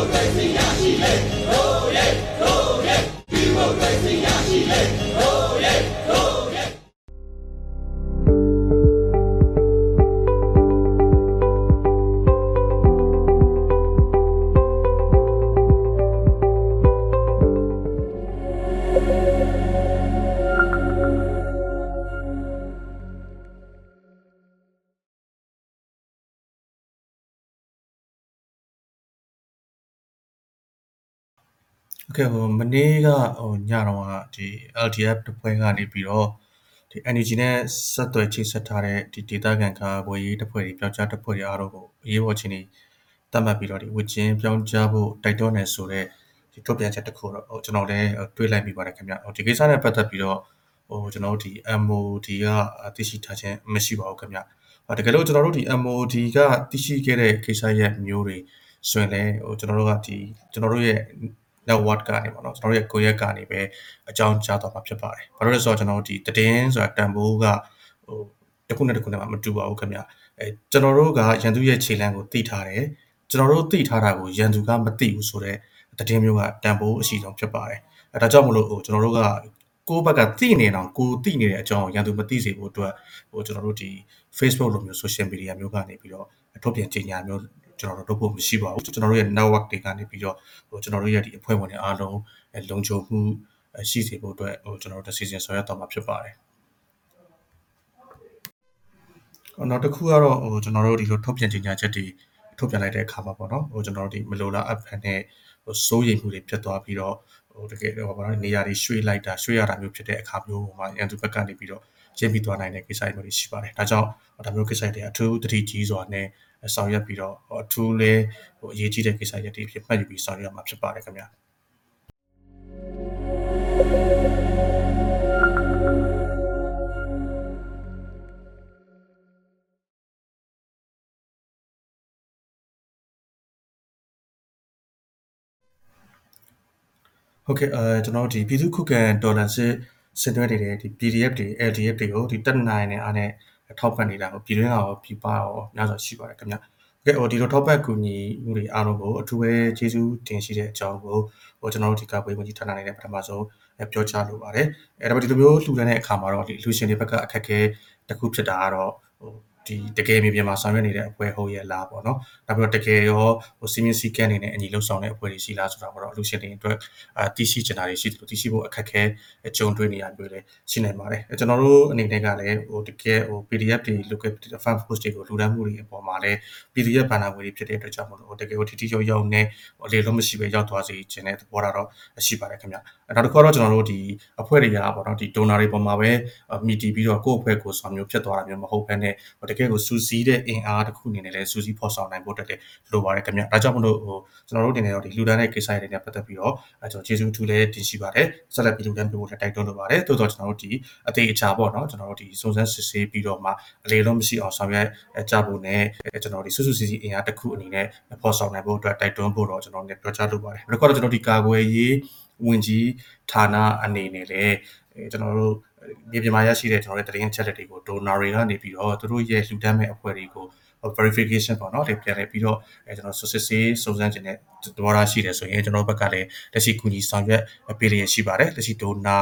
我对你呀是真 โอเคဟိုမနေ့ကဟိုညတော့ကဒီ LDF တပွဲကနေပြီးတော့ဒီ energy နဲ့ဆက်သွယ်ချိတ်ဆက်ထားတဲ့ဒီ data ကန်ကာဘွေရေးတပွဲတွေပျောက်ကြားတပွဲတွေအားလုံးကိုအရေးပေါ်ချင်းနေတတ်မှတ်ပြီးတော့ဒီဝစ်ချင်းပြောင်းကြားဖို့တိုက်တွန်းနေဆိုတဲ့ဒီထုတ်ပြန်ချက်တစ်ခုတော့ဟိုကျွန်တော်လည်းတွေးလိုက်မိပါတယ်ခင်ဗျဟိုဒီကိစ္စနဲ့ပတ်သက်ပြီးတော့ဟိုကျွန်တော်တို့ဒီ MOD ကသိရှိထားခြင်းမရှိပါဘူးခင်ဗျတကယ်လို့ကျွန်တော်တို့ဒီ MOD ကသိရှိခဲ့တဲ့ကိစ္စရဲ့မျိုးတွေဆိုရင်လည်းဟိုကျွန်တော်တို့ကဒီကျွန်တော်တို့ရဲ့ network ကနေပေါ့နော်ကျွန်တော်တို့ရဲ့ကိုရက်ကနေပဲအကြောင်းကြားတော့မှာဖြစ်ပါတယ်ဘာလို့လဲဆိုတော့ကျွန်တော်တို့ဒီတည်င်းဆိုတာတန်ဖိုးကဟိုတစ်ခုနဲ့တစ်ခုနဲ့မတူပါဘူးခင်ဗျအဲကျွန်တော်တို့ကရန်သူရဲ့ခြေလမ်းကိုသိထားတယ်ကျွန်တော်တို့သိထားတာကိုရန်သူကမသိဘူးဆိုတော့တည်င်းမျိုးကတန်ဖိုးအရှိဆုံးဖြစ်ပါတယ်အဲဒါကြောင့်မလို့ဟိုကျွန်တော်တို့ကကိုယ့်ဘက်ကသိနေတော့ကိုသိနေတဲ့အကြောင်းရန်သူမသိစေဖို့အတွက်ဟိုကျွန်တော်တို့ဒီ Facebook လိုမျိုး social media မျိုးကနေပြီးတော့ထုတ်ပြန်ကြေညာမျိုး ကျွန်တော်တို့လုပ်ဖို့မရှိပါဘူးကျွန်တော်တို့ရဲ့ network တွေကနေပြီးတော့ဟိုကျွန်တော်တို့ရဲ့ဒီအဖွဲ့ဝင်တွေအားလုံးလုံခြုံမှုရှိစေဖို့အတွက်ဟိုကျွန်တော်တို့ decision ဆွဲရတော့မှာဖြစ်ပါတယ်နောက်တစ်ခုကတော့ဟိုကျွန်တော်တို့ဒီလိုထုတ်ပြန်ကြေညာချက်တွေထုတ်ပြန်လိုက်တဲ့အခါမှာပေါ့နော်ဟိုကျွန်တော်တို့ဒီမလိုလား app နဲ့ဟိုစိုးရိမ်မှုတွေဖြစ်သွားပြီးတော့ဟိုတကယ်တော့ဘာလို့နေရာတွေရွှေ့လိုက်တာရွှေ့ရတာမျိုးဖြစ်တဲ့အခါမျိုးမှာရန်သူဘက်ကနေပြီးတော့ ရင်းပြီးသွားနိုင်တဲ့ကိစ္စတွေမျိုးတွေရှိပါတယ်ဒါကြောင့်ဒါမျိုးကိစ္စတွေအထူးတတိကြီးစွာနဲ့ဆောင်ရွက်ပြီးတော့အထူးလေးဟိုအရေးကြီးတဲ့ကိစ္စရပ်တွေဖြစ်မှတ်ယူပြီးဆောင်ရွက်မှာဖြစ်ပါတယ်ခင်ဗျာဟုတ်ကဲ့အဲကျွန်တော်ဒီပြည်သူ့ခုခံဒေါ်လာစစ် စစ်တွဲနေတဲ့ဒီ PDF တွေ LDF တွေကိုဒီတက်နိုင်နေအားနဲ့ထောက်ပံ့နေတာကိုပြည်တွင်းကရောပြည်ပရောများစွာရှိပါတယ်ခင်ဗျ။ကဲဟိုဒီလိုထောက်ပံ့ကူညီမှုတွေအားလုံးကိုအထူးပဲကျေးဇူးတင်ရှိတဲ့အကြောင်းကိုဟိုကျွန်တော်တို့ဒီကပွေးဝင်ကြီးဌာနနေတဲ့ပထမဆုံးပြောကြားလိုပါတယ်။အဲဒါပေမဲ့ဒီလိုမျိုးလှူဒန်းတဲ့အခါမှာတော့ဒီလူရှင်တွေဘက်ကအခက်အခဲတစ်ခုဖြစ်တာကတော့ဟို ဒီတကယ်မြေပြင်မှာဆောင်ရွက်နေတဲ့အပွဲဟုတ်ရဲ့လားပေါ့နော်။နောက်ပြီးတော့တကယ်ရောဟိုစီမင်းစီကန်းနေတဲ့အညီလှုပ်ဆောင်တဲ့အဖွဲ့တွေရှိလားဆိုတာကတော့လူရှင်တွေအတွက်အာတရှိချင်တာတွေရှိတယ်လို့တရှိဖို့အခက်ခဲကြုံတွေ့နေရမျိုးလည်းရှိနေပါတယ်။ကျွန်တော်တို့အနေနဲ့ကလည်းဟိုတကယ်ဟို PDF တွေ local fan post တွေကိုလူတန်းမှုတွေအပေါ်မှာလည်း PDF ဘဏ္ဍာငွေတွေဖြစ်တဲ့အတွက်ကြောင့်မလို့တကယ်ဟိုတီတီရုံရုံနဲ့ဟိုအလေလုံးမရှိပဲရောက်သွားစေခြင်းတဲ့သဘောထားတော့ရှိပါတယ်ခင်ဗျ။နောက်တစ်ခုတော့ကျွန်တော်တို့ဒီအဖွဲ့တွေကပေါ့နော်ဒီ donor တွေပေါ်မှာပဲမိတီပြီးတော့ကိုယ့်အဖွဲ့ကိုဆောင်မျိုးဖြစ်သွားတာမျိုးမဟုတ်ဘဲနဲ့တကယ်ကိုစူးစီးတဲ့အင်အားတစ်ခုအနေနဲ့လည်းစူးစီးဖော်ဆောင်နိုင်ဖို့အတွက်လည်းလိုပါတယ်ခင်ဗျ။ဒါကြောင့်မလို့ဟိုကျွန်တော်တို့အနေနဲ့တော့ဒီလူတန်းတဲ့ကိစ္စတွေနဲ့ပတ်သက်ပြီးတော့အဲကျွန်တော်ကျေးဇူးထူးလည်းတင်ရှိပါတယ်။ဆက်လက်ပြီးလူတန်းပြဖို့လည်းတိုက်တွန်းလိုပါတယ်။သို့တော့ကျွန်တော်တို့ဒီအသေးအချာပေါ့နော်ကျွန်တော်တို့ဒီစုံစမ်းစစ်ဆေးပြီးတော့မှအလေလုံးမရှိအောင်ဆောင်ရွက်ကြဖို့နဲ့ကျွန်တော်ဒီစုစုစည်းစည်းအင်အားတစ်ခုအနေနဲ့ဖော်ဆောင်နိုင်ဖို့အတွက်တိုက်တွန်းဖို့တော့ကျွန်တော်လည်းပြောကြားလိုပါတယ်။နောက်တော့ကျွန်တော်ဒီကာကွယ်ရေး ဝင်ကြီးဌာနအနေနဲ့လည်းကျွန်တော်တို့မြေပြင်မှာရရှိတဲ့ကျွန်တော်တို့တရင်ချက်လက်တွေကို donor တွေကနေပြီးတော့သူတို့ရဲ့လှူဒန်းမဲ့အဖွဲ့တွေကို verification ပေါ့နော်ဒီပြန်လဲပြီးတော့အဲကျွန်တော်စစ်ဆေးစုံစမ်းခြင်းနဲ့သဘောထားရှိတယ်ဆိုရင်ကျွန်တော်ဘက်ကလည်းလက်ရှိကူညီဆောင်ရွက်ပေးရရှိပါတယ်လက်ရှိဒိုနာ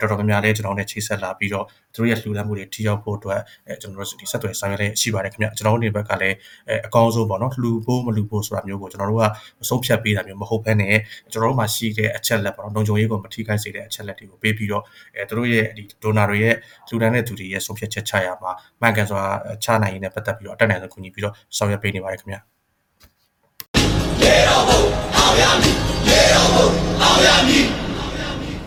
တော်တော်များများလည်းကျွန်တော်နဲ့ချိတ်ဆက်လာပြီးတော့ သူတို့ရဲ့လှူဒါန်းမှုတွေထိရောက်ဖို့အတွက်အဲကျွန်တော်တို့ဒီဆက်သွယ်ဆောင်ရွက်လေးရှိပါတယ်ခင်ဗျကျွန်တော်တို့ဒီဘက်ကလည်းအဲအကောင်းဆုံးပေါ့နော်လှူဖို့မလှူဖို့ဆိုတာမျိုးကိုကျွန်တော်တို့ကမဆုံးဖြတ်ပေးတာမျိုးမဟုတ်ဘဲနဲ့ကျွန်တော်တို့မှာရှိတဲ့အချက်လက်ပေါ့နော်လုံခြုံရေးကိုမထိခိုက်စေတဲ့အချက်လက်တွေကိုပေးပြီးတော့အဲသူတို့ရဲ့ဒီ donor တွေရဲ့လှူဒါန်းတဲ့သူတွေရဲ့ဆုံးဖြတ်ချက်ချရမှာမှန်ကန်စွာချနိုင်ရင်းနဲ့ပတ်သက်ပြီးတော့အတက်နိုင်ဆုံးကူညီပြီးတော့ဆောင်ရွက်ပေးနေပါတယ်ခင်ဗျ Get on, I'll be on me. Get on, I'll be on me.